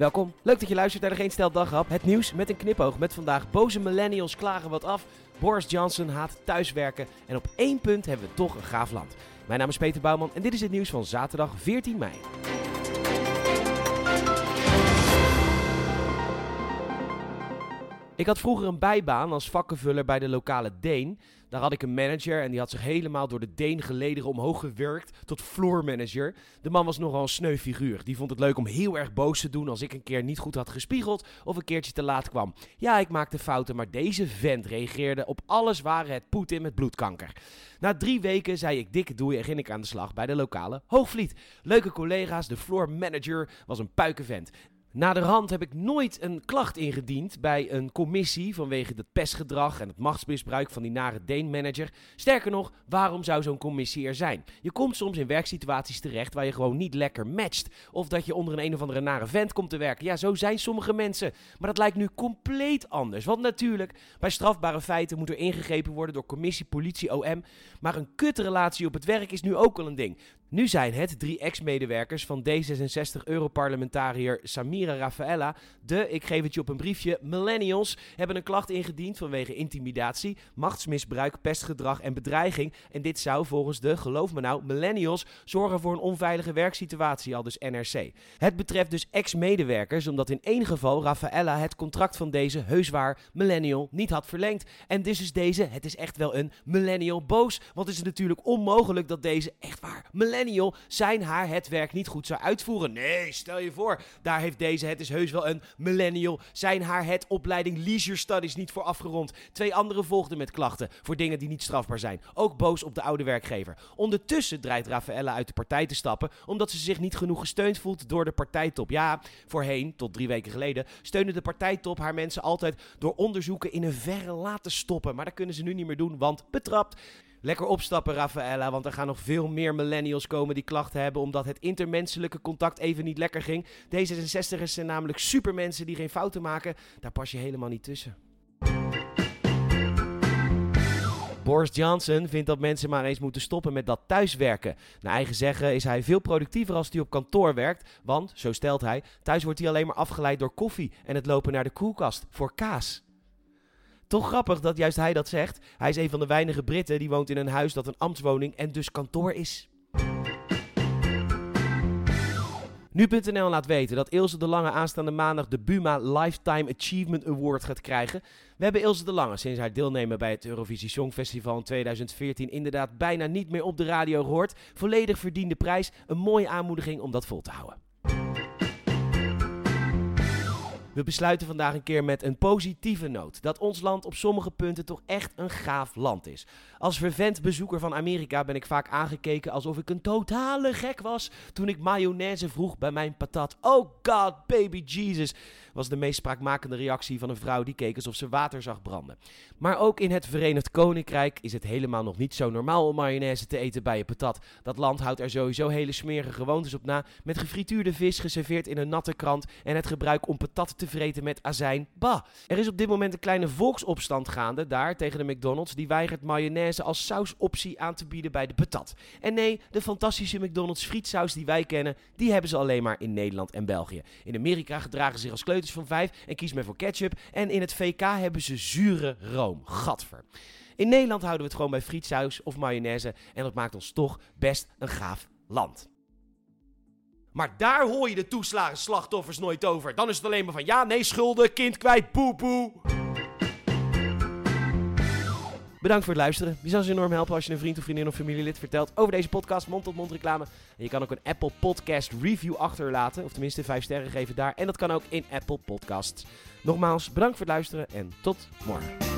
Welkom, leuk dat je luistert naar de Geen Stel. Het nieuws met een knipoog met vandaag boze millennials klagen wat af. Boris Johnson haat thuiswerken en op één punt hebben we toch een gaaf land. Mijn naam is Peter Bouwman en dit is het nieuws van zaterdag 14 mei. Ik had vroeger een bijbaan als vakkenvuller bij de lokale Deen. Daar had ik een manager en die had zich helemaal door de Deen gelederen omhoog gewerkt tot floormanager. De man was nogal een sneu figuur. Die vond het leuk om heel erg boos te doen als ik een keer niet goed had gespiegeld of een keertje te laat kwam. Ja, ik maakte fouten, maar deze vent reageerde op alles waren het Poetin met bloedkanker. Na drie weken zei ik dikke doei en ging ik aan de slag bij de lokale Hoogvliet. Leuke collega's, de floor manager was een puikenvent. Na de rand heb ik nooit een klacht ingediend bij een commissie vanwege het pestgedrag en het machtsmisbruik van die nare Deen-manager. Sterker nog, waarom zou zo'n commissie er zijn? Je komt soms in werksituaties terecht waar je gewoon niet lekker matcht. Of dat je onder een een of andere nare vent komt te werken. Ja, zo zijn sommige mensen. Maar dat lijkt nu compleet anders. Want natuurlijk, bij strafbare feiten moet er ingegrepen worden door commissie, politie, OM. Maar een kutrelatie op het werk is nu ook al een ding. Nu zijn het drie ex-medewerkers van D66-europarlementariër Samira Rafaela, de, ik geef het je op een briefje, millennials, hebben een klacht ingediend vanwege intimidatie, machtsmisbruik, pestgedrag en bedreiging. En dit zou volgens de, geloof me nou, millennials zorgen voor een onveilige werksituatie, al dus NRC. Het betreft dus ex-medewerkers, omdat in één geval Rafaela het contract van deze heuswaar millennial niet had verlengd. En dus is deze, het is echt wel een millennial boos, want het is natuurlijk onmogelijk dat deze echt waar millennial millennial zijn haar het werk niet goed zou uitvoeren. Nee, stel je voor, daar heeft deze, het is heus wel een millennial, zijn haar het opleiding Leisure Studies niet voor afgerond. Twee anderen volgden met klachten voor dingen die niet strafbaar zijn. Ook boos op de oude werkgever. Ondertussen draait Rafaella uit de partij te stappen, omdat ze zich niet genoeg gesteund voelt door de partijtop. Ja, voorheen, tot drie weken geleden, steunde de partijtop haar mensen altijd door onderzoeken in een verre laten stoppen. Maar dat kunnen ze nu niet meer doen, want betrapt. Lekker opstappen, Rafaela, want er gaan nog veel meer millennials komen die klachten hebben omdat het intermenselijke contact even niet lekker ging. D66'ers zijn namelijk supermensen die geen fouten maken. Daar pas je helemaal niet tussen. Boris Johnson vindt dat mensen maar eens moeten stoppen met dat thuiswerken. Naar eigen zeggen is hij veel productiever als hij op kantoor werkt. Want, zo stelt hij, thuis wordt hij alleen maar afgeleid door koffie en het lopen naar de koelkast voor kaas. Toch grappig dat juist hij dat zegt. Hij is een van de weinige Britten die woont in een huis dat een ambtswoning en dus kantoor is. Nu.nl laat weten dat Ilse de Lange aanstaande maandag de Buma Lifetime Achievement Award gaat krijgen. We hebben Ilse de Lange sinds haar deelnemen bij het Eurovisie Songfestival in 2014 inderdaad bijna niet meer op de radio gehoord. Volledig verdiende prijs, een mooie aanmoediging om dat vol te houden. We besluiten vandaag een keer met een positieve noot. Dat ons land op sommige punten toch echt een gaaf land is. Als vervent bezoeker van Amerika ben ik vaak aangekeken alsof ik een totale gek was toen ik mayonaise vroeg bij mijn patat. Oh god, baby Jesus, was de meest spraakmakende reactie van een vrouw die keek alsof ze water zag branden. Maar ook in het Verenigd Koninkrijk is het helemaal nog niet zo normaal om mayonaise te eten bij je patat. Dat land houdt er sowieso hele smerige gewoontes op na, met gefrituurde vis geserveerd in een natte krant en het gebruik om patat te vreten met azijn. Bah! Er is op dit moment een kleine volksopstand gaande daar tegen de McDonald's. Die weigert mayonaise als sausoptie aan te bieden bij de patat. En nee, de fantastische McDonald's frietsaus die wij kennen, die hebben ze alleen maar in Nederland en België. In Amerika gedragen ze zich als kleuters van vijf en kies men voor ketchup. En in het VK hebben ze zure room. Gadver. In Nederland houden we het gewoon bij frietsaus of mayonaise. En dat maakt ons toch best een gaaf land. Maar daar hoor je de toeslagen slachtoffers nooit over. Dan is het alleen maar van ja, nee, schulden, kind kwijt, poe poe. Bedankt voor het luisteren. Je zou ons enorm helpen als je een vriend of vriendin of familielid vertelt over deze podcast, mond-tot-mond reclame. En je kan ook een Apple Podcast review achterlaten, of tenminste 5 sterren geven daar. En dat kan ook in Apple Podcasts. Nogmaals, bedankt voor het luisteren en tot morgen.